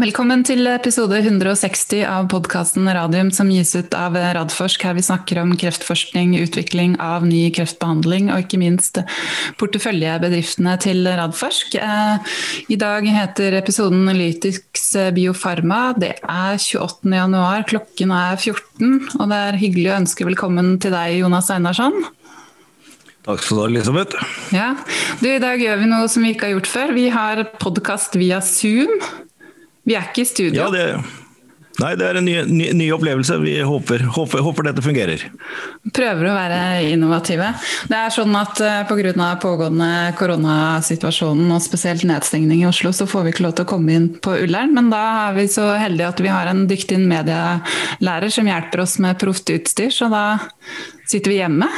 Velkommen til episode 160 av podkasten Radium som gis ut av Radforsk. Her vi snakker om kreftforskning, utvikling av ny kreftbehandling og ikke minst porteføljebedriftene til Radforsk. Eh, I dag heter episoden Lytix Biofarma. Det er 28. januar, klokken er 14. Og det er hyggelig å ønske velkommen til deg, Jonas Einarsson. Takk skal du ha, Elisabeth. Ja. Du, I dag gjør vi noe som vi ikke har gjort før. Vi har podkast via Zoom. Vi er ikke i studio. Ja, det, nei, det er en ny, ny, ny opplevelse. Vi håper, håper, håper, dette fungerer. Prøver å være innovative. Det er sånn at Pga. pågående koronasituasjonen og spesielt nedstengning i Oslo, så får vi ikke lov til å komme inn på Ullern. Men da er vi så heldige at vi har en dyktig medielærer som hjelper oss med proft utstyr, så da sitter vi hjemme.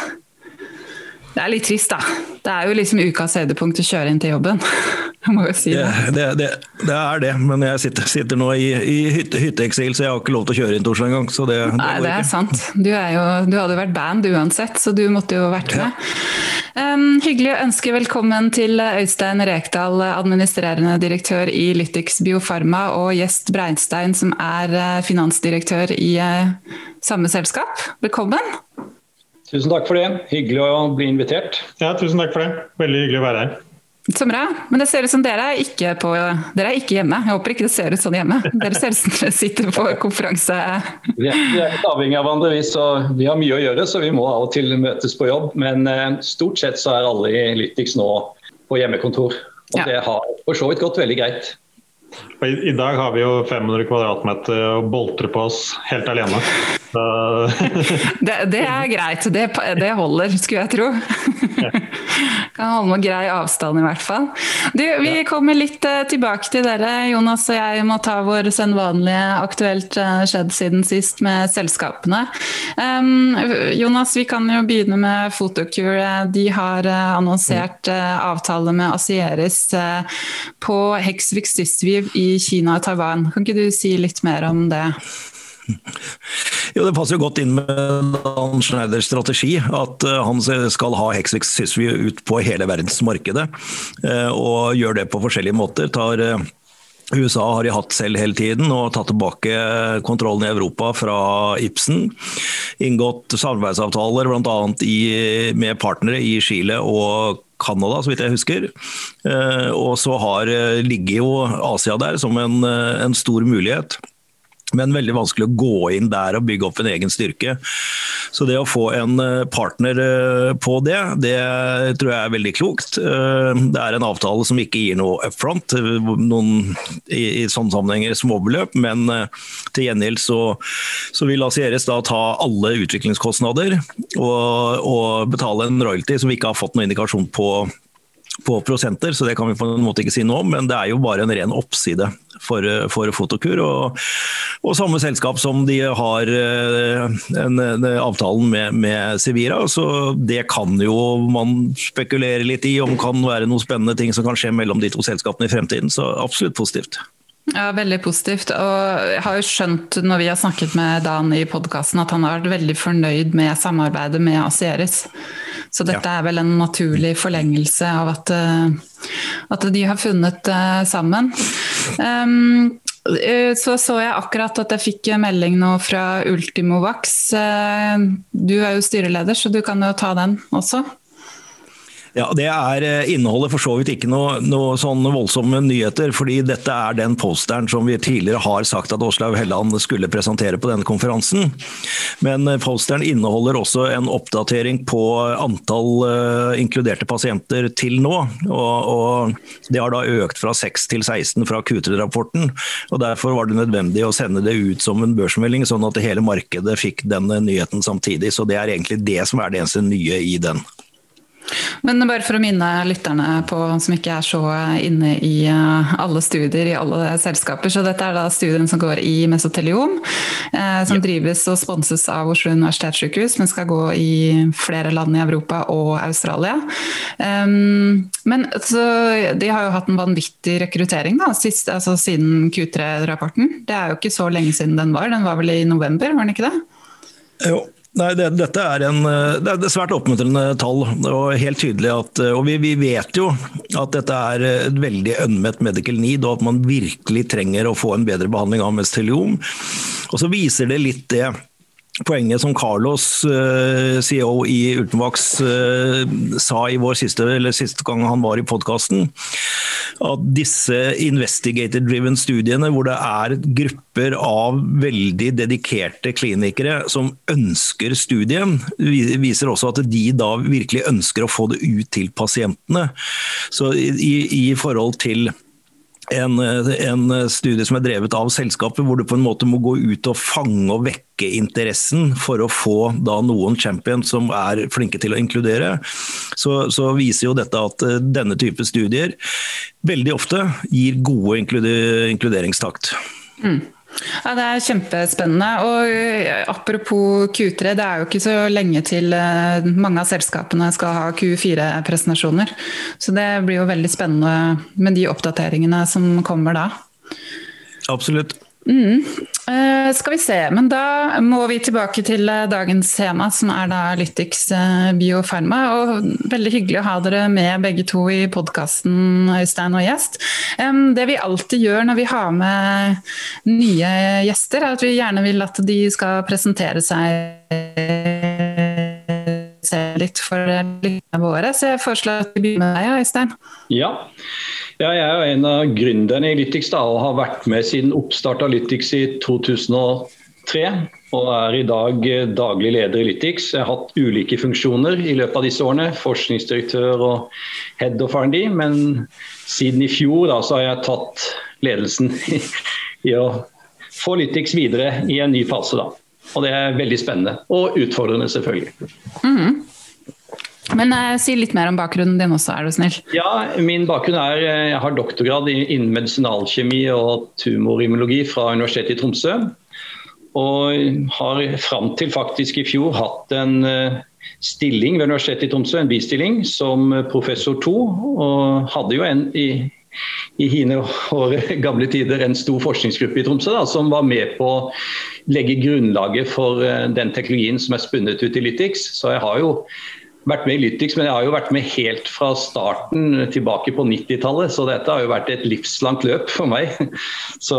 Det er litt trist, da. Det er jo liksom ukas høydepunkt å kjøre inn til jobben. Jeg må jo si det. Det, det, det er det, men jeg sitter, sitter nå i, i hytte, hytteeksil, så jeg har ikke lov til å kjøre inn til Oslo engang. Det, det, Nei, det er sant. Du, er jo, du hadde vært band uansett, så du måtte jo vært med. Ja. Um, hyggelig å ønske velkommen til Øystein Rekdal, administrerende direktør i Lytix Biofarma, og Gjest Breinstein, som er eh, finansdirektør i uh, samme selskap. Velkommen. Tusen takk for det. Hyggelig å bli invitert. Ja, tusen takk for det. Veldig hyggelig å være her. Så bra. Men det ser ut som dere er ikke, på, dere er ikke hjemme. Jeg håper ikke det ser ut sånn hjemme. Dere ser ut som dere sitter på konferanse. Vi er, vi er avhengig av hverandre, vi, så vi har mye å gjøre, så vi må av og til møtes på jobb. Men eh, stort sett så er alle i Lytix nå på hjemmekontor. Og ja. det har for så vidt gått veldig greit. I, I, dag har vi jo 500 kvadratmeter å boltre på oss helt alene. det, det, er greit. Det, det holder, skulle jeg tro. kan holde med grei avstand, i hvert fall. Du, vi kommer litt uh, tilbake til dere. Jonas og jeg må ta vår sedvanlige aktuelt uh, skjedd siden sist med selskapene. Um, Jonas, vi kan jo begynne med Photocure. De har uh, annonsert avtale med Asieris på Hexvik Sysviv i Kina og Taiwan. Kan ikke du si litt mer om det? Jo, Det passer jo godt inn med Dan Schneiders strategi, at eh, han skal ha Hexvix Sysvy ut på hele verdensmarkedet. Eh, og gjør det på forskjellige måter. Tar eh, USA har de hatt selv hele tiden og tatt tilbake kontrollen i Europa fra Ibsen. Inngått samarbeidsavtaler bl.a. med partnere i Chile og Canada, så vidt jeg husker. Og så har, ligger jo Asia der som en, en stor mulighet men veldig vanskelig å gå inn der og bygge opp en egen styrke. Så det å få en eh, partner eh, på det, det tror jeg er veldig klokt. Eh, det er en avtale som ikke gir noe up front, noen i, i sånne sammenhenger småbeløp, men til gjengjeld så, så vil Asieres da ta alle utviklingskostnader og, og betale en royalty som vi ikke har fått noen indikasjon på på prosenter, så det kan vi på en måte ikke si noe om, men det er jo bare en ren oppside for, for Fotokur. Og, og, samme selskap som de har eh, en, en avtalen med, med Sevira, så det kan jo man spekulere litt i om kan være noen spennende ting som kan skje mellom de to selskapene i fremtiden. Så absolutt positivt. Ja, Veldig positivt. Og jeg har jo skjønt når vi har snakket med Dan i podkasten at han har vært veldig fornøyd med samarbeidet med Asieris. Så dette ja. er vel en naturlig forlengelse av at, eh, at de har funnet uh, sammen. Um, så så jeg akkurat at jeg fikk melding nå fra Ultimovax. Du er jo styreleder, så du kan jo ta den også. Ja, Det er, eh, inneholder for så vidt ikke noe, noe sånn voldsomme nyheter. fordi dette er den posteren som vi tidligere har sagt at Åslaug Helland skulle presentere på denne konferansen. Men eh, posteren inneholder også en oppdatering på antall uh, inkluderte pasienter til nå. Og, og, Det har da økt fra 6 til 16 fra Q3-rapporten. og Derfor var det nødvendig å sende det ut som en børsmelding, sånn at hele markedet fikk den nyheten samtidig. Så Det er egentlig det som er det eneste nye i den. Men bare for å minne lytterne på, som ikke er så inne i eh, alle studier i alle selskaper, så dette er da studien som går i mesoteliom, eh, som ja. drives og sponses av Oslo universitetssykehus, men skal gå i flere land i Europa og Australia. Um, men så, de har jo hatt en vanvittig rekruttering da, sist, altså siden Q3-rapporten. Det er jo ikke så lenge siden den var, den var vel i november, var den ikke det? Jo, Nei, det, dette er, en, det er svært oppmuntrende tall. og helt tydelig at, og vi, vi, vet jo at dette er et veldig unmet medical need, og at man virkelig trenger å få en bedre behandling av mesteliom. Og så viser det litt det poenget som Carlos, eh, CEO i Ultenvax, eh, sa i vår siste, eller siste gang han var i podkasten, at disse investigator-driven studiene, hvor det er grupper av veldig dedikerte klinikere som ønsker studien, viser også at de da virkelig ønsker å få det ut til pasientene. Så i, i forhold til en, en, studie som er drevet av selskapet, hvor du på en måte må gå ut og fange og vekke interessen for å få da noen champions som er flinke til å inkludere, så, så viser jo dette at eh, denne type studier veldig ofte gir gode inkluderingstakt. Mm. Ja, Det er kjempespennende. og eh, Apropos Q3, det er jo ikke så lenge til eh, mange av selskapene skal ha Q4-presentasjoner. Så det blir jo veldig spennende med de oppdateringene som kommer da. Absolutt. Mm. Uh, skal vi se, men da må vi tilbake til uh, dagens tema, som er da Lytix uh, Biofarma. Og veldig hyggelig å ha dere med begge to i podkasten, Øystein og gjest. Um, det vi alltid gjør når vi har med nye gjester, er at vi gjerne vil at de skal presentere seg litt for lytterne våre. Så jeg foreslår at vi begynner med deg, Øystein. Ja. Ja, jeg er en av gründerne i Lytix og har vært med siden oppstart av Lytix i 2003. Og er i dag eh, daglig leder i Lytix. Jeg har hatt ulike funksjoner i løpet av disse årene. Forskningsdirektør og head of R&D. Men siden i fjor da, så har jeg tatt ledelsen i å få Lytix videre i en ny fase. da. Og det er veldig spennende. Og utfordrende, selvfølgelig. Mm -hmm. Men eh, Si litt mer om bakgrunnen din også, er du snill. Ja, Min bakgrunn er eh, jeg har doktorgrad innen medisinalkjemi og tumorimmunologi fra Universitetet i Tromsø. Og har fram til faktisk i fjor hatt en uh, stilling ved Universitetet i Tromsø, en bistilling, som professor to. Og hadde jo en i, i hine år, gamle tider en stor forskningsgruppe i Tromsø da, som var med på å legge grunnlaget for uh, den teknologien som er spunnet ut i Lytix. Så jeg har jo vært med i Lytix, men jeg har jo vært med helt fra starten tilbake på 90-tallet. Så dette har jo vært et livslangt løp for meg. Så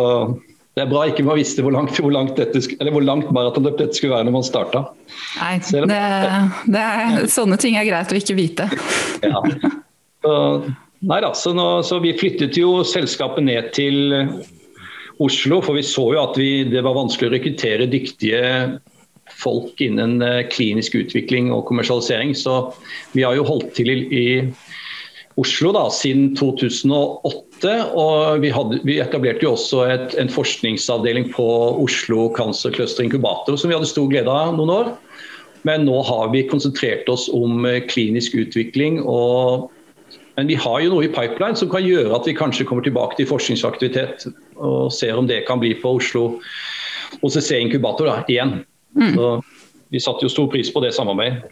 det er bra ikke man visste hvor langt, hvor langt, langt maratonløp dette skulle være når man starta. Nei, det, det er, sånne ting er greit å ikke vite. Ja. Så, nei da, så, nå, så vi flyttet jo selskapet ned til Oslo, for vi så jo at vi, det var vanskelig å rekruttere dyktige folk innen eh, klinisk utvikling og kommersialisering. Så vi har jo holdt til i Oslo da, siden 2008. Og vi, hadde, vi etablerte jo også et, en forskningsavdeling på Oslo Cancer Cluster Inkubator som vi hadde stor glede av noen år. Men nå har vi konsentrert oss om eh, klinisk utvikling. Og, men vi har jo noe i pipeline som kan gjøre at vi kanskje kommer tilbake til forskningsaktivitet og ser om det kan bli på Oslo OCC Inkubator da, igjen. Mm. Så vi satte jo stor pris på det samarbeidet.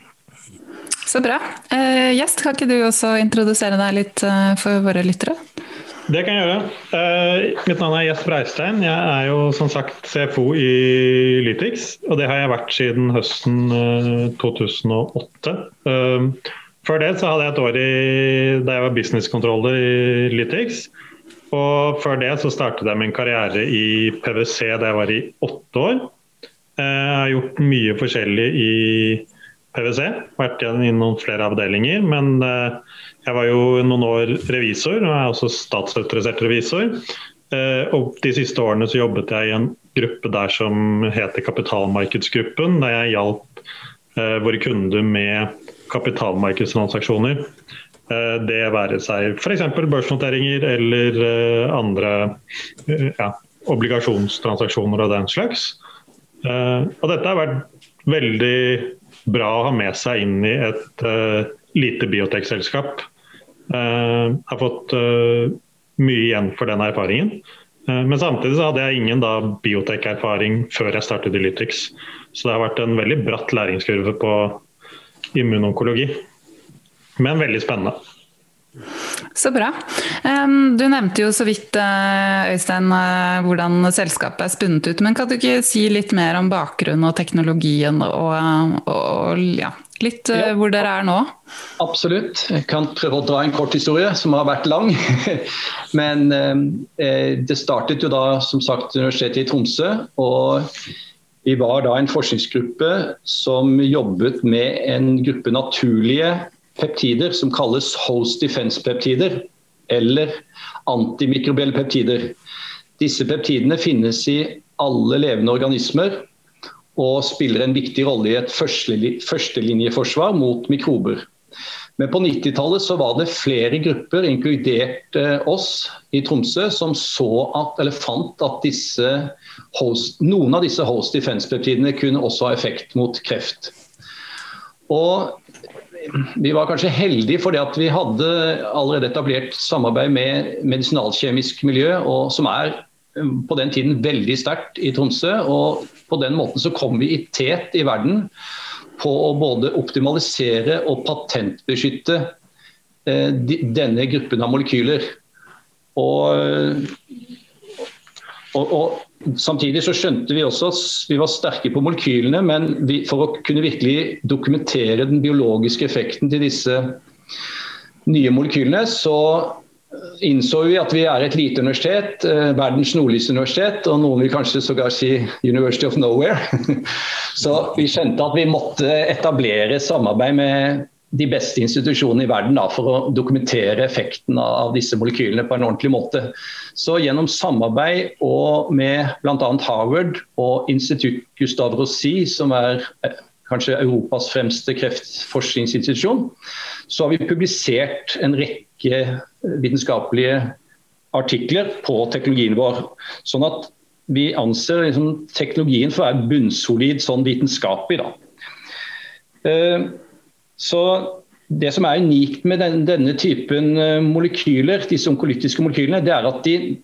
Så bra. Uh, Gjest, kan ikke du også introdusere deg litt uh, for våre lyttere? Det kan jeg gjøre. Uh, mitt navn er Gjest Breistein. Jeg er jo som sagt CFO i Lytix. Og det har jeg vært siden høsten 2008. Før det så hadde jeg et år i, da jeg var business-controller i Lytix. Og før det så startet jeg min karriere i PwC da jeg var i åtte år. Jeg eh, har gjort mye forskjellig i PwC. Vært innom flere avdelinger. Men eh, jeg var jo noen år revisor, og er også statsautorisert revisor. Eh, og de siste årene så jobbet jeg i en gruppe der som heter Kapitalmarkedsgruppen. Der jeg hjalp våre kunder med kapitalmarkedstransaksjoner. Det være seg f.eks. børsnoteringer eller andre ja, obligasjonstransaksjoner og den slags. Og dette har vært veldig bra å ha med seg inn i et lite biotekselskap. Jeg har fått mye igjen for den erfaringen. men samtidig så hadde jeg ingen da biotek-erfaring før jeg startet i Lytix. Så det har vært en veldig bratt læringskurve på immunonkologi. Men veldig spennende. Så bra. Du nevnte jo så vidt eh, Øystein, eh, hvordan selskapet er spunnet ut. Men kan du ikke si litt mer om bakgrunnen og teknologien og, og ja, litt eh, ja. hvor dere er nå? Absolutt. Jeg kan prøve å dra en kort historie som har vært lang. Men eh, det startet jo da som sagt Universitetet i Tromsø. og vi var da en forskningsgruppe som jobbet med en gruppe naturlige peptider som kalles host defense-peptider, eller antimikrobielle peptider. Disse peptidene finnes i alle levende organismer og spiller en viktig rolle i et førstelinjeforsvar mot mikrober. Men på 90-tallet så var det flere grupper, inkludert eh, oss i Tromsø, som at, fant at host, noen av disse host defense-peptidene kunne også ha effekt mot kreft. Og vi var kanskje heldige fordi at vi hadde allerede etablert samarbeid med medisinalkjemisk miljø, og som er um, på den tiden veldig sterkt i Tromsø. og På den måten så kom vi i tet i verden på å både optimalisere og patentbeskytte eh, denne gruppen av molekyler. Og, og, og Samtidig så skjønte vi også at vi var sterke på molekylene, men vi, for å kunne virkelig dokumentere den biologiske effekten til disse nye molekylene, så innså vi at vi er et lite universitet, eh, verdens nordligste universitet, og noen vil kanskje sågar si University of Nowhere. Så vi skjønte at vi måtte etablere samarbeid med de beste institusjonene i verden da, for å dokumentere effekten av disse molekylene på en ordentlig måte. Så gjennom samarbeid og med bl.a. Harvard og institutt Gustav Rossi, som er eh, kanskje Europas fremste kreftforskningsinstitusjon, så har vi publisert en rekke vitenskapelige artikler på teknologien vår. Sånn at vi anser liksom teknologien for å være bunnsolid sånn vitenskapelig. Da. Uh, så Det som er unikt med denne, denne typen eh, molekyler, disse onkolytiske molekylene, det er at de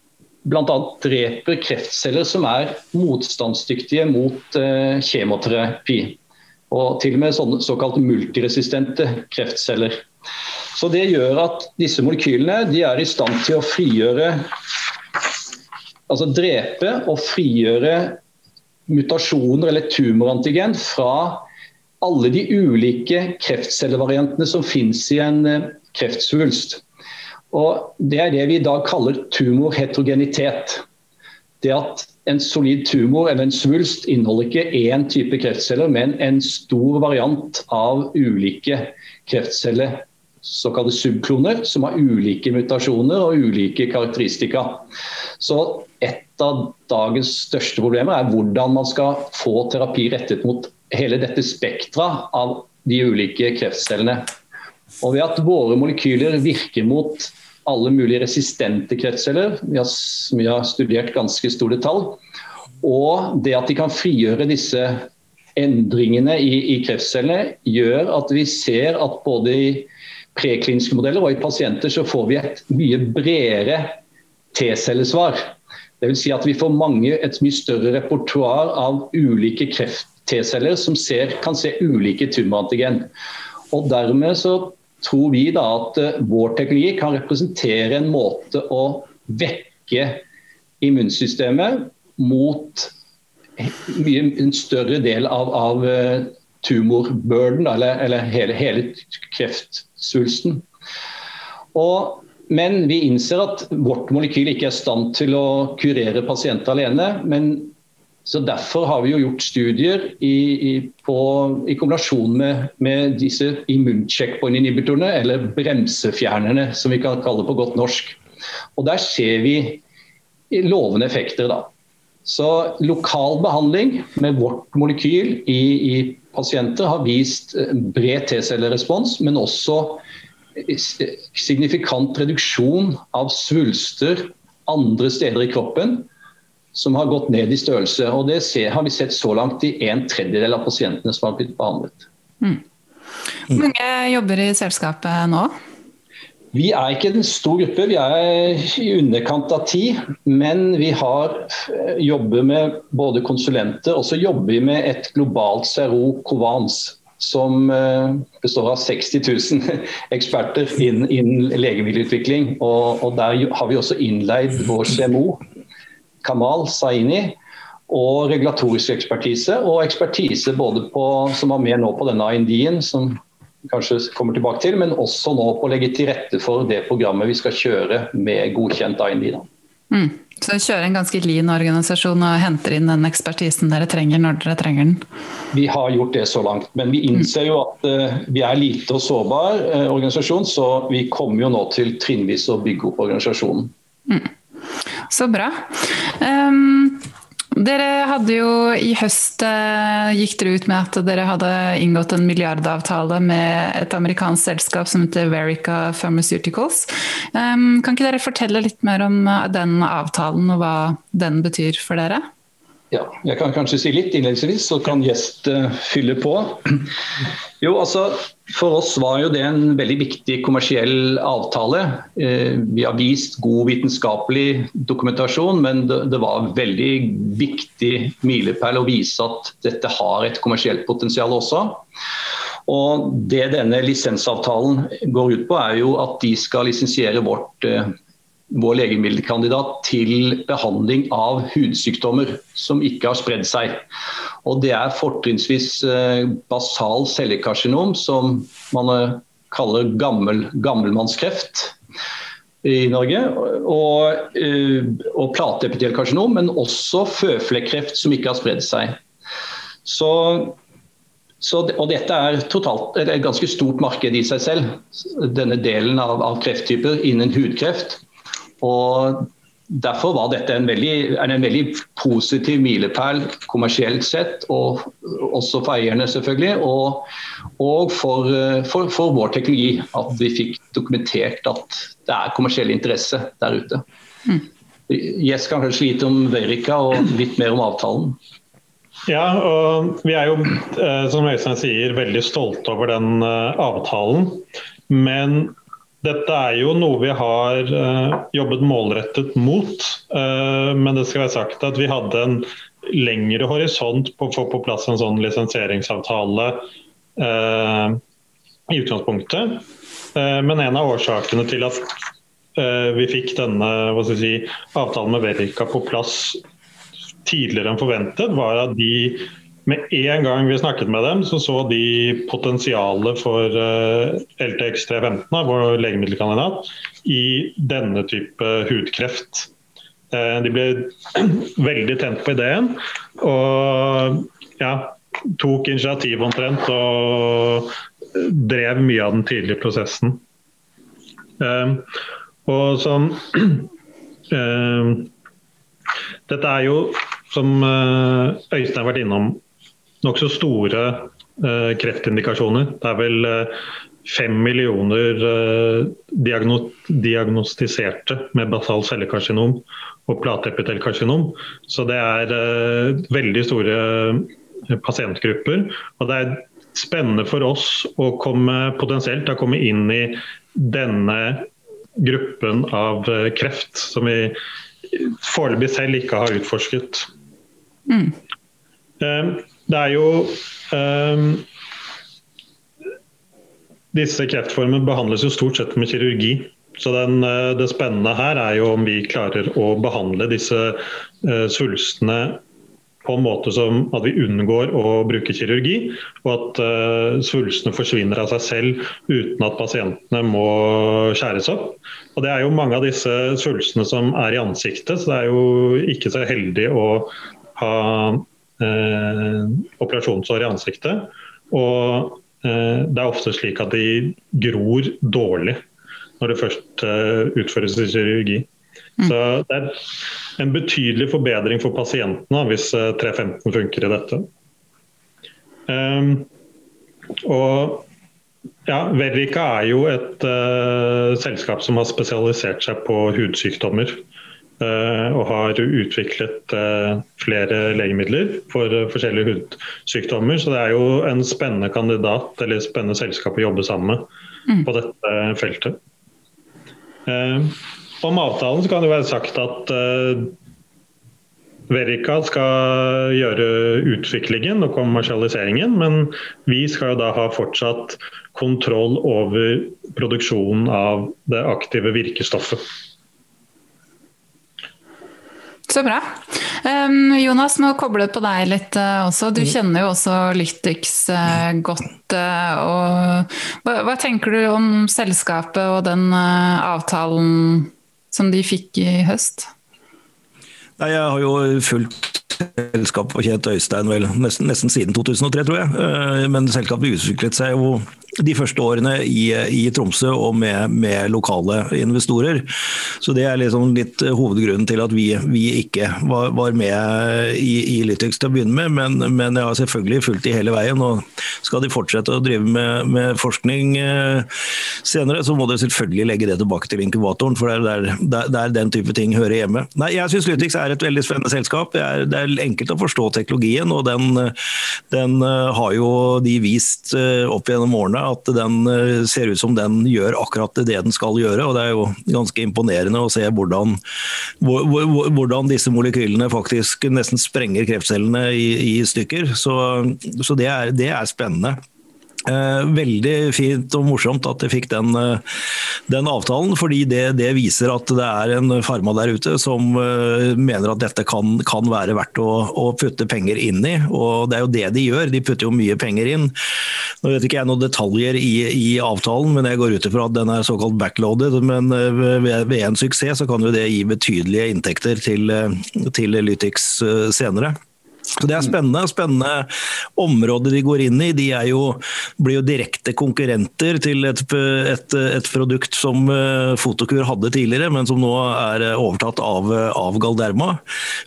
bl.a. dreper kreftceller som er motstandsdyktige mot eh, kjemoterapi. Og til og med sånne såkalt multiresistente kreftceller. Så Det gjør at disse molekylene er i stand til å frigjøre Altså drepe og frigjøre mutasjoner eller tumorantigen fra alle de ulike kreftcellevariantene som finnes i en eh, kreftsvulst. Og Det er det vi i dag kaller tumorheterogenitet. Det at en solid tumor eller en svulst inneholder ikke én type kreftceller, men en stor variant av ulike kreftceller, såkalte subkloner, som har ulike mutasjoner og ulike karakteristika. Så et av dagens største problemer er hvordan man skal få terapi rettet mot hele dette spekteret av de ulike kreftcellene. Og ved at våre molekyler virker mot alle mulige resistente kreftceller, som vi har studert ganske stor detalj, og det at de kan frigjøre disse endringene i, i kreftcellene, gjør at vi ser at både i prekliniske modeller og i pasienter så får vi et mye bredere T-cellesvar. Dvs. Si at vi får mange, et mye større repertoar av ulike kreft T-celler som ser, kan se ulike tumorantigen. Og Dermed så tror vi da at uh, vår teknologi kan representere en måte å vekke immunsystemet mot mye, en større del av, av uh, eller, eller, hele, hele kreftsvulsten. Og, men vi innser at vårt molekyl ikke er i stand til å kurere pasienter alene. Men så Derfor har vi jo gjort studier i, i, på, i kombinasjon med, med disse immuncheckpoint-inhibitorene, eller bremsefjernerne, som vi kan kalle det på godt norsk. Og Der ser vi lovende effekter. da. Så Lokal behandling med vårt molekyl i, i pasienter har vist bred T-cellerespons, men også signifikant reduksjon av svulster andre steder i kroppen som har gått ned i størrelse. og Det har vi sett så langt i en tredjedel av pasientene som har blitt behandlet. Mm. Mange jobber i selskapet nå? Vi er ikke en stor gruppe, vi er i underkant av ti. Men vi har, jobber med både konsulenter og så jobber vi med et globalt CRO Covans. som består av 60 000 eksperter innen, innen legemiddelutvikling. Og, og, Der har vi også innleid vår CMO, Kamal Saini, og regulatorisk ekspertise. Og ekspertise både på, som var med nå på denne IND-en, som kanskje kommer tilbake til, men også nå på å legge til rette for det programmet vi skal kjøre med godkjent IND. Mm. Så dere kjører en ganske lean organisasjon og henter inn den ekspertisen dere trenger når dere trenger den? Vi har gjort det så langt, men vi innser jo at uh, vi er lite og sårbar uh, organisasjon, så vi kommer jo nå til trinnvis å bygge opp organisasjonen. Mm. Så bra. Um, dere hadde jo i høst eh, gikk dere ut med at dere hadde inngått en milliardavtale med et amerikansk selskap som heter Verica Pharmaceuticals. Kan ikke dere fortelle litt mer om eh, den avtalen og hva den betyr for dere? Ja, jeg kan kanskje si litt innledningsvis, så kan gjest uh, fylle på. Jo, altså, For oss var jo det en veldig viktig kommersiell avtale. Uh, vi har vist god vitenskapelig dokumentasjon, men det, var veldig viktig milepæl å vise at dette har et kommersielt potensial også. Og Det denne lisensavtalen går ut på, er jo at de skal lisensiere vårt uh, vår legemiddelkandidat til behandling av hudsykdommer som ikke har spredd seg. Og Det er fortrinnsvis eh, basal cellekarsinom, som man eh, kaller gammel, gammelmannskreft i Norge. Og, eh, og plateepitelkarsinom, men også føflekkreft som ikke har spredd seg. Så, så, og dette er totalt, et ganske stort marked i seg selv, denne delen av, av krefttyper innen hudkreft. Og Derfor var dette en veldig, en veldig positiv milepæl kommersielt sett, og også for eierne selvfølgelig, og, og for, for, for, vår teknologi. At vi fikk dokumentert at det er kommersiell interesse der ute. Mm. Kan kanskje lite om Verica og litt mer om avtalen. Ja, og vi er jo eh, som Øystein sier, veldig stolte over den eh, avtalen. Men dette er jo noe vi har uh, jobbet målrettet mot. Uh, men det skal være sagt at vi hadde en lengre horisont på å få på plass en sånn lisensieringsavtale uh, i utgangspunktet. men en av årsakene til at vi fikk denne si, avtalen med Verica på plass tidligere enn forventet, var at de med en gang vi snakket med dem, så så de potensialet for uh, LTX 315, vår legemiddelkandidat, i denne type hudkreft. Uh, de ble veldig tent på ideen og ja, tok initiativ omtrent og drev mye av den tidlige prosessen. Og sånn Dette er jo, som Øystein har vært innom, nokså store eh, kreftindikasjoner. Det er vel uh, fem millioner uh, diagno diagnostiserte med basal cellekarsinom og plateepitelkarsinom. Så det er veldig store pasientgrupper. Og det er spennende for oss å komme potensielt å komme inn i denne gruppen av kreft som vi foreløpig selv ikke har utforsket. Mm. Det er jo um, Disse kreftformene behandles jo stort sett med kirurgi. Så den, eh, Det spennende her er jo om vi klarer å behandle disse uh, svulstene på en måte som at vi unngår å bruke kirurgi, og at uh, svulstene forsvinner av seg selv uten at pasientene må skjæres opp. Og Det er jo mange av disse svulstene som er i ansiktet, så det er jo ikke så heldig å ha eh, operasjonsår i ansiktet. Og eh, det er ofte slik at de gror dårlig når det først eh, utføres i kirurgi. Mm. Så det er en betydelig forbedring for pasientene hvis 315 eh, funker i dette. Um, og ja, Verica er jo et uh, selskap som har spesialisert seg på hudsykdommer. Eh, og har utviklet eh, flere legemidler for eh, forskjellige hudsykdommer. Så det er jo en spennende kandidat eller spennende selskap å jobbe sammen med mm. på dette feltet. Om avtalen så kan det være sagt at Verica skal gjøre utviklingen og kommersialiseringen, men vi skal jo da ha fortsatt kontroll over produksjonen av det aktive virkestoffet. Så bra. Jonas, må koble på deg litt uh, også. Du mm. kjenner jo også Lytix uh, godt. Uh, og, hva, hva, tenker du om selskapet og den avtalen som de fikk i høst? Nei, jeg har jo fulgt selskapet og kjent Øystein vel nesten, nesten, siden 2003, tror jeg. Men selskapet utviklet seg jo de første årene i, i Tromsø og med, med, lokale investorer. Så Det er liksom litt hovedgrunnen til at vi, vi ikke var, var, med i, i Lytix til å begynne med. Men, men, jeg har selvfølgelig fulgt de hele veien. og Skal de fortsette å drive med, med forskning eh, senere, så må de selvfølgelig legge det tilbake til inkubatoren. For det er der, der den type ting hører hjemme. Nei, Jeg syns Lytix er et veldig spennende selskap. Det er, det er, enkelt å forstå teknologien, og den, den eh, har jo de vist eh, opp gjennom årene at den eh, ser ut som den gjør akkurat det den skal gjøre. og Det er jo ganske imponerende å se hvordan, hvordan disse molekylene faktisk nesten sprenger kreftcellene i, i stykker. Så, så det, er, det er spennende. Eh, veldig fint og morsomt at jeg fikk den, eh, den avtalen, fordi det, det, viser at det er en farma der ute som eh, mener at dette kan, kan være verdt å, å, putte penger inn i. Og det er jo det de gjør, de putter jo mye penger inn. Nå vet ikke jeg noen detaljer i, i avtalen, men jeg går ut ifra at den er såkalt backloaded. Men ved, ved en suksess så kan jo det gi betydelige inntekter til, til Lytix senere. Så Det er spennende. Spennende område de går inn i. De jo, blir jo direkte konkurrenter til et, et, et produkt som eh, Fotokur hadde tidligere, men som nå er eh, overtatt av, av Galderma.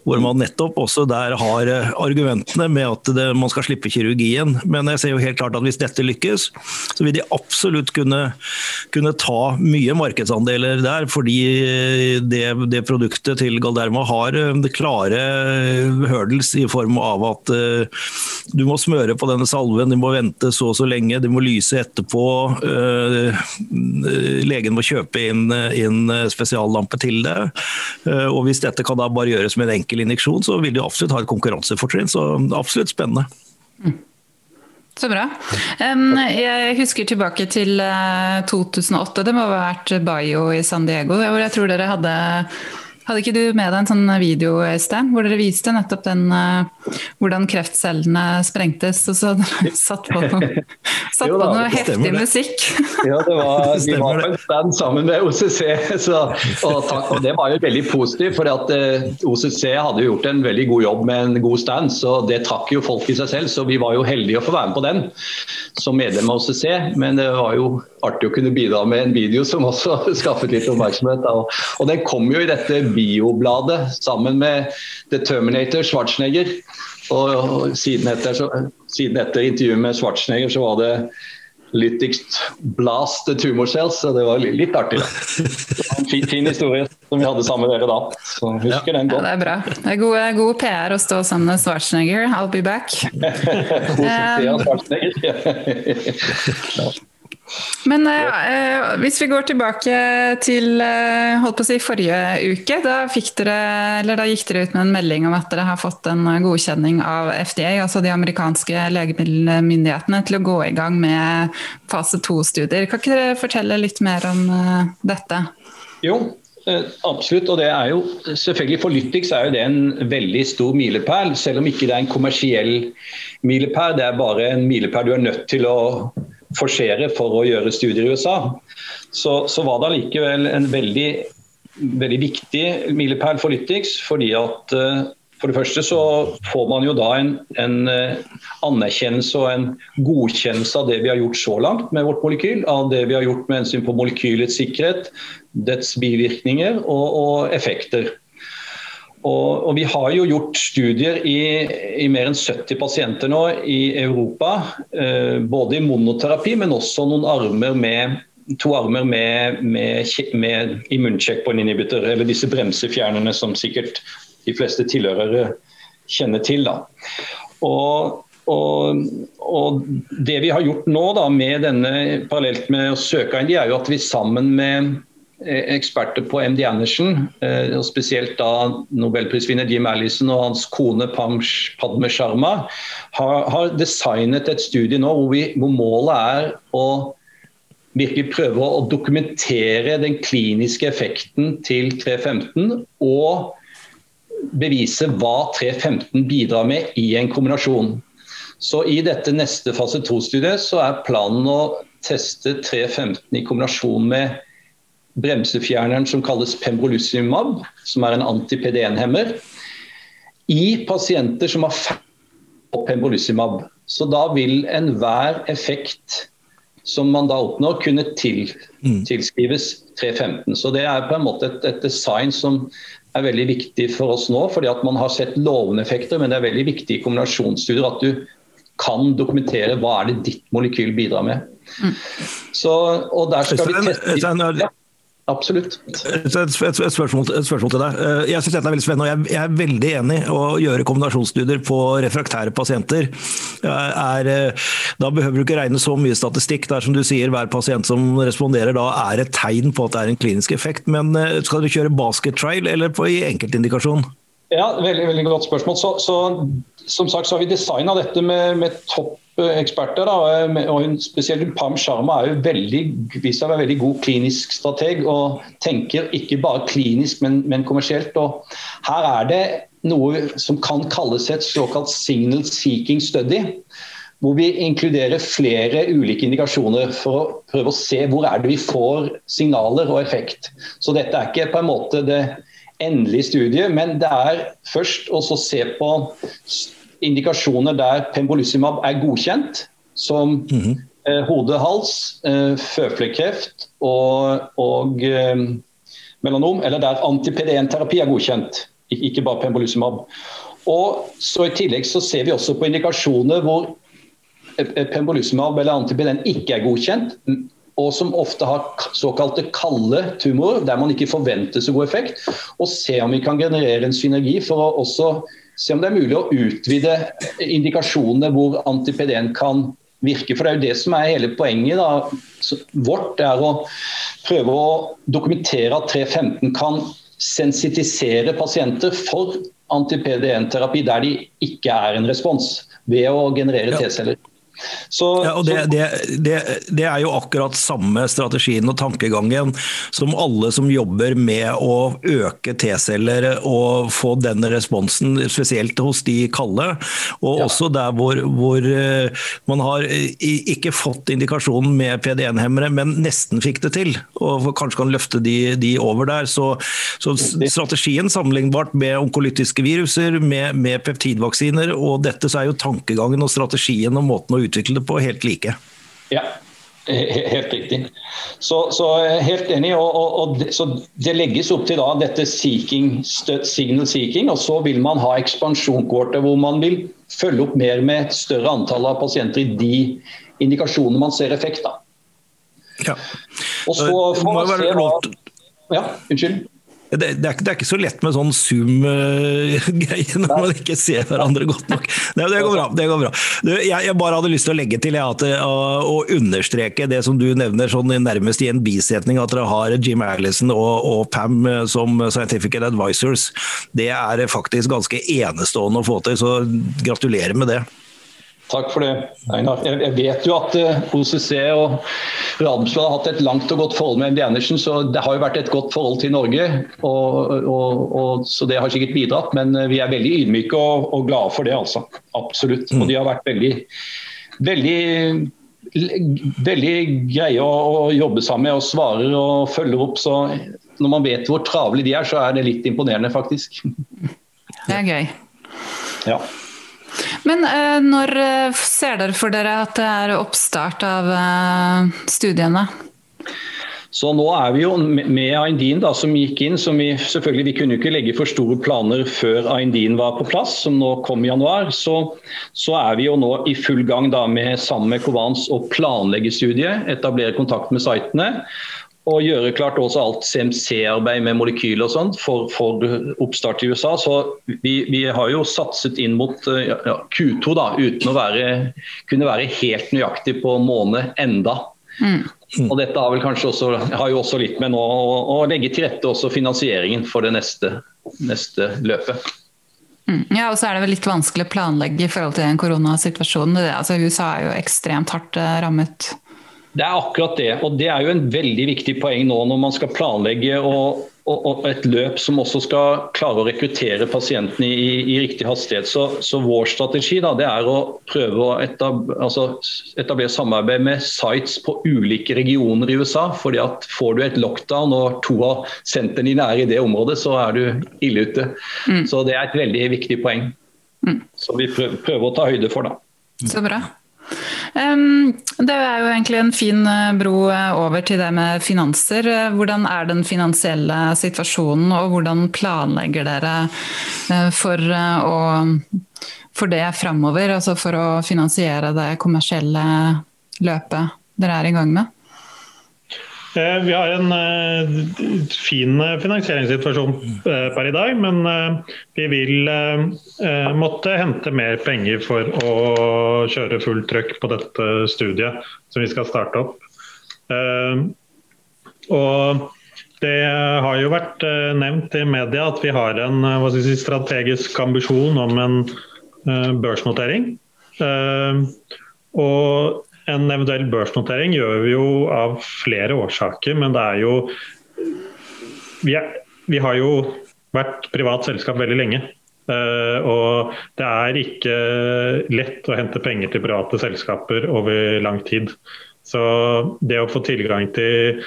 Hvor man nettopp også der har eh, argumentene med at det, man skal slippe kirurgien. Men jeg ser jo helt klart at hvis dette lykkes, så vil de absolutt kunne, kunne ta mye markedsandeler der. Fordi det, det produktet til Galderma har klare hurdles i form av at uh, du må smøre på denne salven, du må vente så og så lenge, du må lyse etterpå. Uh, legen må kjøpe inn, inn spesiallampe til det. Uh, og Hvis dette kan da bare gjøres med en enkel injeksjon, så vil du absolutt ha et konkurransefortrinn. Så absolutt spennende. Mm. Så bra. Jeg husker tilbake til 2008. Det må ha vært Bayo i San Diego, hvor jeg tror dere hadde hadde ikke du med deg en sånn video Øystein, hvor dere viste nettopp den uh, hvordan kreftcellene sprengtes, og så satt på noe, satt på noe heftig musikk? ja, det var, vi var på en stand sammen med OCC, så, og, og, det var jo veldig positivt. For at uh, eh, OCC hadde gjort en veldig god jobb med en god stand, så det trakk jo folk i seg selv. Så vi var jo heldige å få være med på den som medlem av OCC. Men det var jo artig å kunne bidra med en video som også skaffet litt oppmerksomhet. Og, den kom jo i dette biobladet sammen med The Terminator Schwarzenegger. Og, siden, etter, så, siden, etter, intervjuet med Schwarzenegger så var det Lytics blast the tumor cells, så det var litt artig. En fin, fin, historie som vi hadde sammen med dere da. Så husker ja. den godt. Ja, det er bra. Det er god, god PR å stå sammen med Schwarzenegger. I'll be back. um. Men eh, hvis vi går tilbake til eh, holdt på å si forrige uke, da, dere, da, gikk dere ut med en melding om at dere har fått en godkjenning av FDA, altså de amerikanske legemiddelmyndighetene, til å gå i gang med fase to-studier. Kan ikke dere fortelle litt mer om eh, dette? Jo, eh, Absolutt. og det er jo selvfølgelig For Lytix er jo det en veldig stor milepæl, selv om ikke det er en kommersiell milepæl. Det er bare en milepæl du er nødt til å forsere for å gjøre studier i USA, så, så var det allikevel en veldig, veldig viktig milepæl for Lytix. fordi at uh, for det første så får man jo da en, en uh, anerkjennelse og en godkjennelse av det vi har gjort så langt med vårt molekyl. Av det vi har gjort med hensyn på molekylets sikkerhet, dets bivirkninger og, og effekter. Og, og, Vi har jo gjort studier i, i, mer enn 70 pasienter nå i Europa. Eh, både i monoterapi, men også noen armer med, to armer med, med, med immuncheckpoint-inhibitor, eller disse bremsefjernerne som sikkert de fleste tilhørere kjenner til. Og, og, og, det vi har gjort nå da, med denne parallelt med å søke inn, er jo at vi sammen med eksperter på MD Andersen, og spesielt da nobelprisvinner Jim Allison og hans kone Padme Sharma, har, har designet et studie nå hvor, vi, hvor målet er å virkelig prøve å dokumentere den kliniske effekten til 315 og bevise hva 315 bidrar med i en kombinasjon. Så I dette neste fase 2-studiet så er planen å teste 315 i kombinasjon med bremsefjerneren som kalles pembrolizumab, som er en anti-PD1-hemmer, i pasienter som har fått pembrolizumab. Så da vil enhver effekt som man da oppnår, kunne til, mm. tilskrives 315. Så Det er på en måte et, et, design som er veldig viktig for oss nå. fordi at Man har sett lovende effekter, men det er veldig viktig i kombinasjonsstudier at du kan dokumentere hva er det ditt molekyl bidrar med. Mm. Så, og der skal vi teste... Absolutt. Et, et, et, spørsmål, et, spørsmål, til deg. Eh, jeg synes dette er veldig spennende, og jeg, jeg er veldig enig å gjøre kombinasjonsstudier på refraktære pasienter. Er, eh, da behøver du ikke regne så mye statistikk. Det er som du sier, Hver pasient som responderer da er et tegn på at det er en klinisk effekt. Men eh, skal dere kjøre basket trial eller på, i enkeltindikasjon? Ja, veldig, veldig godt spørsmål. Så, så, som sagt så har vi designa dette med, med topp eksperter. Da, og Spesielt Pam Sharma er jo veldig, viser seg å være veldig god klinisk strateg og tenker ikke bare klinisk, men, men, kommersielt. og Her er det noe som kan kalles et såkalt signal seeking study. Hvor vi inkluderer flere ulike indikasjoner for å prøve å se hvor er det vi får signaler og effekt. Så dette er ikke på en måte det endelige studie, men det er først å se på indikasjoner der pembrolizumab er godkjent, som mm -hmm. eh, hode-hals, eh, føflekkreft og, og eh, melanom, eller der anti-PD1-terapi er godkjent, ikke bare pembrolizumab. Og så I tillegg så ser vi også på indikasjoner hvor eh, eh, pembrolizumab eller anti-PD1 ikke er godkjent, og som ofte har såkalte kalde tumorer, der man ikke forventer så god effekt. Og se om vi kan generere en synergi for å også se om det er mulig å utvide indikasjonene hvor anti-PD1 kan virke. For det er jo det som er hele poenget da. vårt. er å prøve å dokumentere at 315 kan sensitisere pasienter for anti-PD1-terapi der de ikke er en respons, ved å generere T-celler. Så, ja, og det, det, det, det, er jo akkurat samme strategien og tankegangen som alle som jobber med å øke T-celler og få den responsen, spesielt hos de kalde. Og ja. også der hvor, hvor, eh, man har ikke fått indikasjonen med PD1-hemmere, men nesten fikk det til. Og kanskje kan løfte de, de over der. Så, så, strategien sammenlignbart med onkolytiske viruser, med, med peptidvaksiner og dette, så er jo tankegangen og strategien og måten å utvikle det på helt like. Ja, Helt riktig. Så, så helt enig. Og, og, og, så Det legges opp til da dette seeking, signal seeking, og så vil man ha ekspansjonkortet hvor man vil følge opp mer med et større antall av pasienter i de indikasjonene man ser effekt av. Ja. Og så får man se hva Ja, unnskyld. Det, det, er, det, er, ikke så lett med sånn Zoom-greie når man ikke ser hverandre godt nok. Det, det går bra. det går bra. Du, jeg, jeg, bare hadde lyst til å legge til at, å, å, understreke det som du nevner sånn nærmest i en bisetning, at dere har Jim Allison og, og, Pam som scientific advisors. Det er faktisk ganske enestående å få til, så gratulerer med det. Takk for det, Einar. Jeg vet jo at eh, OCC og Radensblad har hatt et langt og godt forhold med MD Andersen, så det har jo vært et godt forhold til Norge. Og, og, og, så det har sikkert bidratt, men eh, vi er veldig ydmyke og, og glade for det, altså. Absolutt. Og de har vært veldig, veldig veldig greie å, å, jobbe sammen med og svarer og følger opp. Så når man vet hvor travle de er, så er det litt imponerende, faktisk. Det er gøy. Ja. Men eh, når eh, ser dere for dere at det er oppstart av eh, studiene? Så nå er vi jo med Aindin da, som gikk inn, som vi selvfølgelig vi kunne ikke legge for store planer før Aindin var på plass, som nå kom i januar. Så, så er vi jo nå i full gang da med, sammen med Covans å planlegge studiet, etablere kontakt med sitene og gjøre klart også alt CMC-arbeid med molekyler og sånt for, for, oppstart i USA. Så vi, vi, har jo satset inn mot ja, Q2 da, uten å være, kunne være helt nøyaktig på måned enda. Mm. Mm. Og dette har, vel kanskje også, har jo også litt med nå å, å legge til rette også finansieringen for det neste, neste løpet. Mm. Ja, og så er det vel litt vanskelig å planlegge i forhold til den koronasituasjonen. Altså, USA er jo ekstremt hardt eh, rammet. Det er akkurat det. Og det er jo en veldig viktig poeng nå når man skal planlegge og og, et løp som også skal klare å rekruttere pasientene i, i riktig hastighet. Så, så, vår strategi da, det er å prøve å etablere, altså etablere samarbeid med sites på ulike regioner i USA. fordi at Får du et lockdown og to av sentrene dine er i det området, så er du ille ute. Mm. Så det er et veldig viktig poeng. Mm. Så vi prøver, prøver å ta høyde for. da. Så bra. Det er jo egentlig en fin eh, bro eh, over til det med finanser. Eh, hvordan er den finansielle situasjonen, og hvordan planlegger dere for, å, for det framover? Altså for å finansiere det kommersielle løpet dere er i gang med? Eh, vi har en uh, fin eh, finansieringssituasjon per i dag, men vi vil måtte hente mer penger for å kjøre fullt trøkk på dette studiet som vi skal starte opp. og det har jo vært nevnt i media at vi har en si, strategisk ambisjon om en børsnotering. og en eventuell børsnotering gjør vi jo av flere årsaker, men det er jo Vi, er, vi har jo vært privat selskap veldig lenge. Uh, og det er ikke lett å hente penger til private selskaper over lang tid. Så det å få tilgang til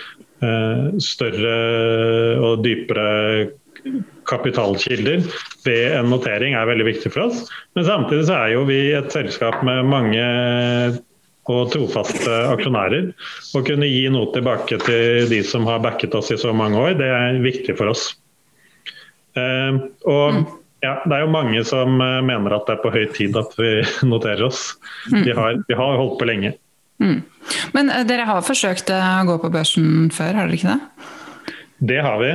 uh, større og dypere kapitalkilder ved en notering er veldig viktig for oss. Men samtidig så er jo vi et selskap med mange og trofaste aksjonærer. Å kunne gi noe tilbake til de som har backet oss i så mange år, det er viktig for oss. Uh, og mm. ja, Det er jo mange som uh, mener at det er på høy tid at vi noterer oss. Mm. Vi, har, vi, har, holdt på lenge. Mm. Men uh, dere har forsøkt å gå på børsen før, har dere ikke det? Det har vi.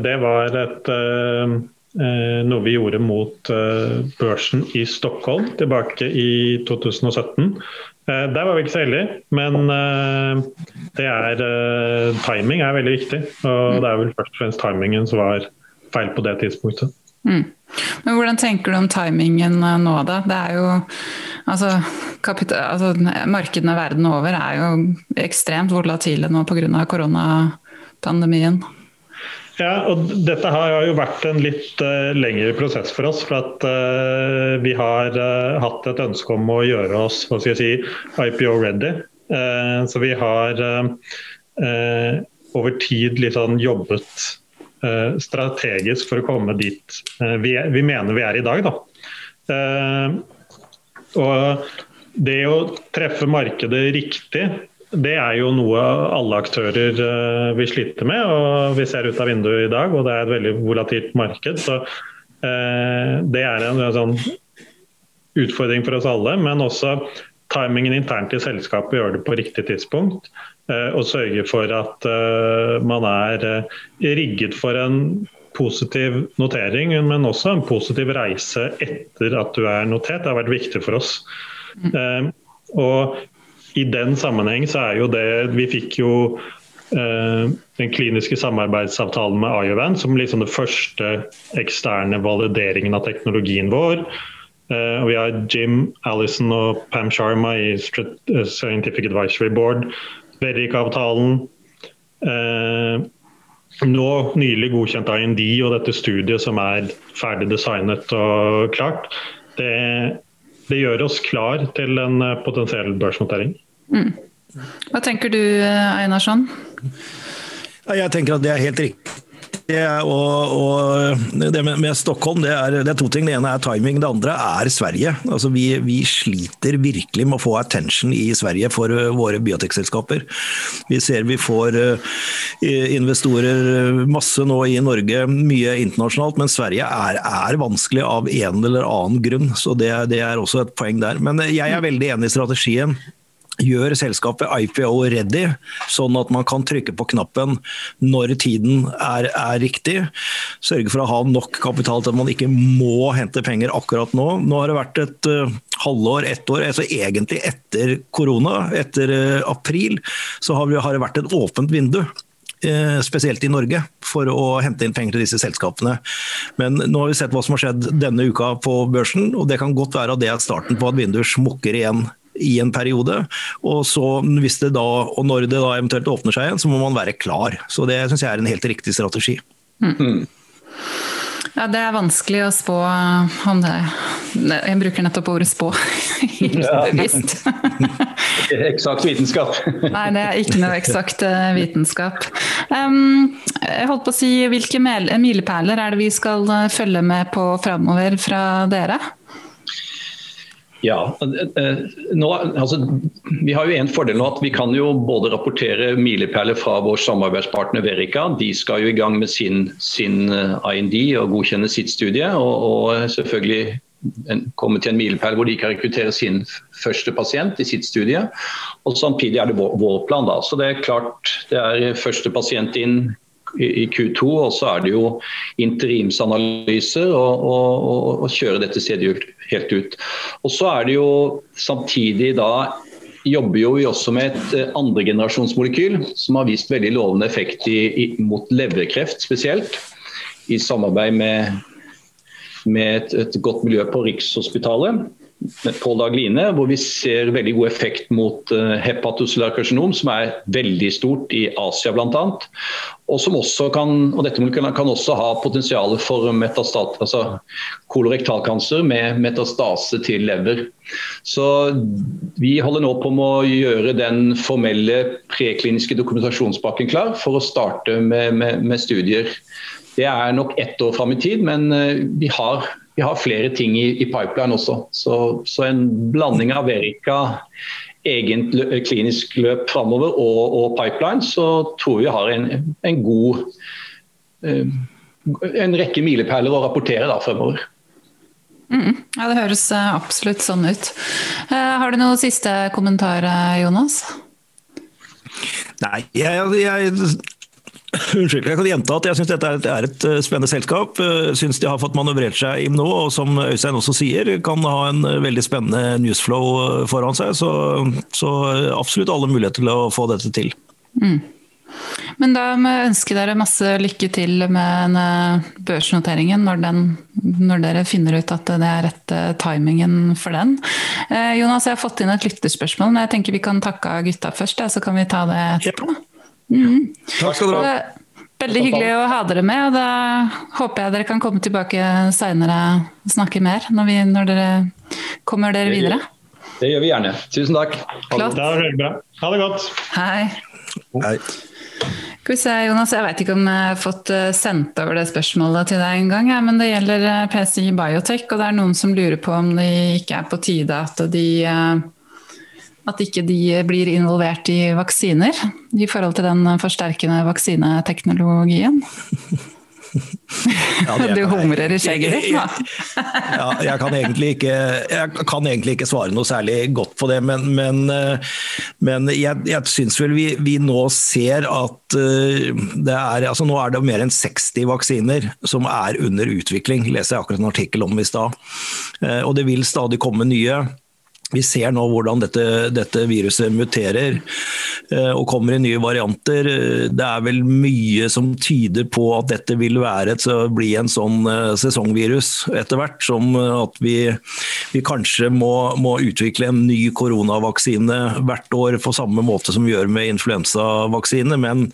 det var et noe vi gjorde mot børsen i Stockholm tilbake i 2017. Eh, der var vi ikke så heldige, men eh, det er, eh, timing er veldig viktig. Og mm. det er vel først og fremst timingen som var feil på det tidspunktet. Mm. Men Hvordan tenker du om timingen nå, da? Det er jo, altså, altså, markedene verden over er jo ekstremt volatile nå pga. koronapandemien. Ja, og dette har jo vært en litt uh, lengre prosess for oss. For at uh, vi har uh, hatt et ønske om å gjøre oss hva skal jeg si, IPO ready. så vi har over tid liksom jobbet strategisk for å komme dit vi, er, vi, mener vi er i dag. Da. og det å treffe markedet riktig det er jo noe alle aktører uh, vil slite med. og Vi ser ut av vinduet i dag, og det er et veldig volatilt marked. så uh, Det er en, sånn utfordring for oss alle. Men også timingen internt i selskapet gjør det på riktig tidspunkt. Uh, og sørge for at man er rigget for en positiv notering, men også en positiv reise etter at du er notert. Det har vært viktig for oss. Mm. og i den sammenheng så er jo det Vi fikk jo eh, den kliniske samarbeidsavtalen med Iovan som liksom den første eksterne valideringen av teknologien vår. Og vi har Jim Allison og Pam Sharma i eh, Scientific Advisory Board. Verrik-avtalen. Eh, nå nylig godkjent IND og dette studiet som er ferdig designet og klart. Det det gjør oss klar til en eh, potensiell børsnotering. Mm. Hva tenker du Einarsson? Jeg tenker at det er helt riktig. Og, og, det med, med Stockholm, det er, det er, to ting. Det ene er timing, det andre er Sverige. Altså vi, vi, sliter virkelig med å få attention i Sverige for uh, våre biotekselskaper. Vi ser vi får uh, investorer masse nå i Norge, mye internasjonalt, men Sverige er, er vanskelig av en eller annen grunn. Så det, det er også et poeng der. Men jeg er veldig enig i strategien gjør selskapet IPO-ready, sånn at man kan trykke på knappen når tiden er, er, riktig. Sørge for å ha nok kapital til at man ikke må hente penger akkurat nå. Nå har det vært et uh, halvår, ett år, altså egentlig etter korona, etter april, så har, vi, har det vært et åpent vindu. Spesielt i Norge, for å hente inn penger til disse selskapene. Men nå har vi sett hva som har skjedd denne uka på børsen, og det kan godt være at det er starten på at vinduer smukker igjen i en periode. Og så hvis det da, og når det da eventuelt åpner seg igjen, så må man være klar. Så det syns jeg er en helt riktig strategi. Mm. Ja, Det er vanskelig å spå om det. Jeg bruker nettopp ordet spå. Bevisst. eksakt vitenskap. Nei, det er ikke noe eksakt eh, vitenskap. Um, jeg holdt på å si, Hvilke milepæler er det vi skal eh, følge med på framover fra dere? Ja, eh, nå, altså, Vi har jo en fordel nå at vi kan jo både rapportere milepæler fra vår samarbeidspartner Verica. De skal jo i gang med sin, sin eh, IND og godkjenne sitt studie. Og, og selvfølgelig komme til en milepæl hvor de kan rekruttere sin første pasient i sitt studie. Og Samtidig er det vår, vår plan. da, så det er klart det er første pasient inn i Q2, og så er det jo interimsanalyser og, og, og, kjøre dette stedet helt ut. Og så er det jo samtidig da jobber jo vi også med et eh, andregenerasjonsmolekyl som har vist veldig lovende effekt i, i, mot leverkreft spesielt. I samarbeid med, med et, et godt miljø på Rikshospitalet. Pål Dagline, hvor vi ser veldig god effekt mot uh, karsinom, som er veldig stort i Asia bl.a. Og som også kan, og dette kan også ha potensial for metastat, altså kolorektalkancer med metastase til lever. Så Vi holder nå på med å gjøre den formelle prekliniske dokumentasjonspakken klar for å starte med, med, med studier. Det er nok ett år fram i tid, men uh, vi har vi har flere ting i, i pipeline også. Så, så, en blanding av Verica, egen klinisk løp framover og, og, pipeline, så tror vi har en, en god eh, En rekke milepæler å rapportere da fremover. Mm, ja, Det høres eh, absolutt sånn ut. Eh, har du noen siste kommentarer, Jonas? Nei, jeg, jeg Unnskyld, jeg kan gjenta at jeg syns dette er et, er et, eh, spennende selskap. Eh, syns de har fått manøvrert seg inn nå, og som Øystein også sier, kan ha en eh, veldig spennende newsflow foran seg. Så, så absolutt alle muligheter til å få dette til. Mm. Men da må jeg ønske dere masse lykke til med børsnoteringen når, den, når, dere finner ut at det er rett timingen for den. Jonas, jeg har fått inn et lytterspørsmål, men jeg tenker vi kan takke gutta først, så kan vi ta det etterpå. Ja. Mm. Takk skal dere ha. Veldig hyggelig å ha dere med. og Da håper jeg dere kan komme tilbake seinere og snakke mer når, vi, når, dere kommer dere videre. Det gjør vi gjerne. Tusen takk. Ha det, det bra. Ha det godt. Hei. Hei. Skal vi se, Jonas, Jeg vet ikke om jeg har fått eh, sendt over det spørsmålet til deg en gang, men det gjelder PC PCI Biotech. og Det er noen som lurer på om det ikke er på tide at de eh, at ikke de blir involvert i vaksiner i forhold til den forsterkende vaksineteknologien? Ja, du humrer i skjegget ditt da. ja, jeg, kan ikke, jeg kan egentlig ikke svare noe særlig godt på det, men, men, men jeg, jeg syns vel vi, vi, nå ser at eh, det er altså Nå er det mer enn 60 vaksiner som er under utvikling, leser jeg akkurat en artikkel om i stad. Eh, og det vil stadig komme nye. Vi ser nå hvordan dette, dette, viruset muterer eh, og kommer i nye varianter. Det er vel mye som tyder på at dette vil være et, bli en sånn eh, sesongvirus etter hvert. Som at vi, vi kanskje må, må, utvikle en ny koronavaksine hvert år på samme måte som vi gjør med influensavaksine. Men,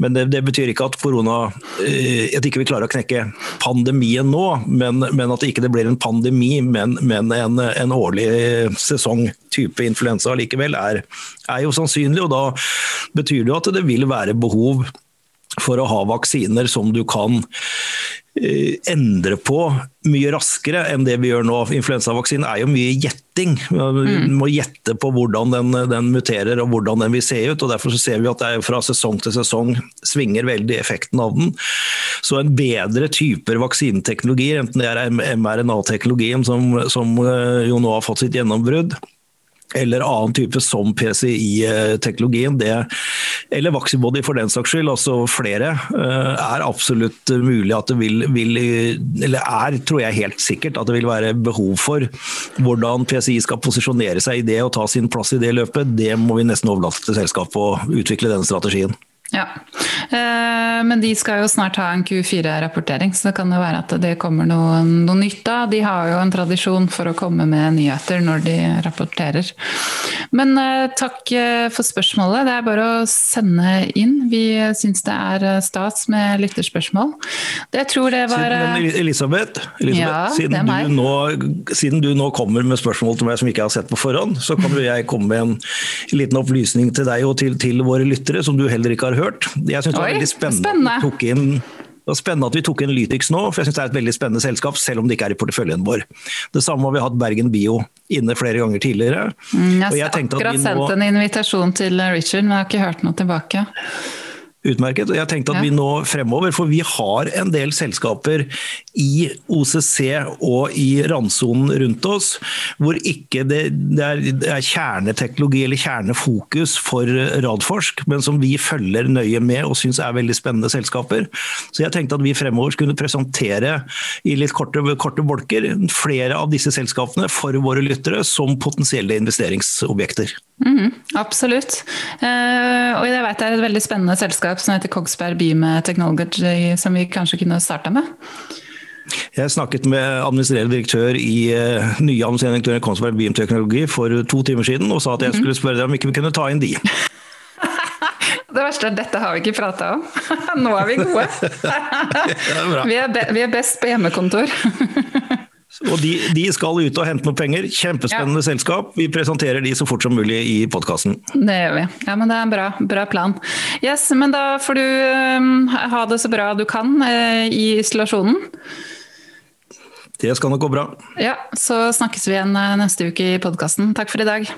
men det, det, betyr ikke at korona eh, At ikke vi klarer å knekke pandemien nå, men, men at det ikke blir en pandemi, men, men en, en årlig sesong sesong-type influensa likevel er, er jo sannsynlig. og Da betyr det jo at det vil være behov for å ha vaksiner som du kan endre på mye raskere enn det vi gjør nå. Influensavaksinen er jo mye gjetting. Du mm. må gjette på hvordan den, den, muterer og hvordan den vil se ut. og Derfor ser vi at det fra sesong til sesong svinger veldig effekten av den. Så en bedre typer vaksineteknologier, enten det er mRNA-teknologien som, som, eh, jo nå har fått sitt gjennombrudd, eller annen type som PCI-teknologien, eller Vaxibody for den saks skyld, altså flere, eh, er absolutt mulig at det vil, vil, Eller er, tror jeg helt sikkert, at det vil være behov for. Hvordan PCI skal posisjonere seg i det og ta sin plass i det løpet, det må vi nesten overlate til selskapet å utvikle denne strategien. Ja, eh, Men de skal jo snart ha en Q4-rapportering, så det kan jo være at det kommer noe, noe, nytt da. De har jo en tradisjon for å komme med nyheter når de rapporterer. Men eh, takk eh, for spørsmålet. Det er bare å sende inn. Vi syns det er stas med lytterspørsmål. Det tror det var siden, Elisabeth, Elisabeth ja, siden, du nå, siden, du nå, kommer med spørsmål til meg som ikke har sett på forhånd, så kan jo jeg komme med en liten opplysning til deg og til, til våre lyttere som du heller ikke har hørt hørt. Jeg syns det var veldig spennende, spennende. At vi tok inn det var spennende at vi tok inn Lytix nå, for jeg synes det er et veldig spennende selskap, selv om det ikke er i porteføljen vår. Det samme har vi hatt Bergen Bio inne flere ganger tidligere. Mm, jeg har akkurat sendt en invitasjon til Richard, men jeg har ikke hørt noe tilbake. Utmerket. jeg tenkte at vi nå fremover, for vi har en del selskaper i OCC og i randsonen rundt oss hvor ikke det, det, er, det, er, kjerneteknologi eller kjernefokus for Radforsk, men som vi følger nøye med og syns er veldig spennende selskaper. Så jeg tenkte at vi fremover skulle presentere i litt korte, korte bolker flere av disse selskapene for våre lyttere som potensielle investeringsobjekter. Mm, absolutt. Uh, og jeg vet det er et veldig spennende selskap som heter Kogsberg Bime Technology, som vi kanskje kunne starta med? Jeg snakket med administrerende direktør i uh, nye administrerende direktør i Kongsberg Teknologi for to timer siden og sa at jeg skulle spørre deg om ikke vi kunne ta inn de. Det verste er at dette har vi ikke prata om. Nå er vi gode. vi, er vi er best på hjemmekontor. Og de, de, skal ut og hente noen penger. Kjempespennende ja. selskap. Vi presenterer de så fort som mulig i podkasten. Det gjør vi. Ja, men det er en bra, bra, plan. Yes, men da får du um, ha det så bra du kan uh, i isolasjonen. Det skal nok gå bra. Ja, så snakkes vi igjen uh, neste uke i podkasten. Takk for i dag.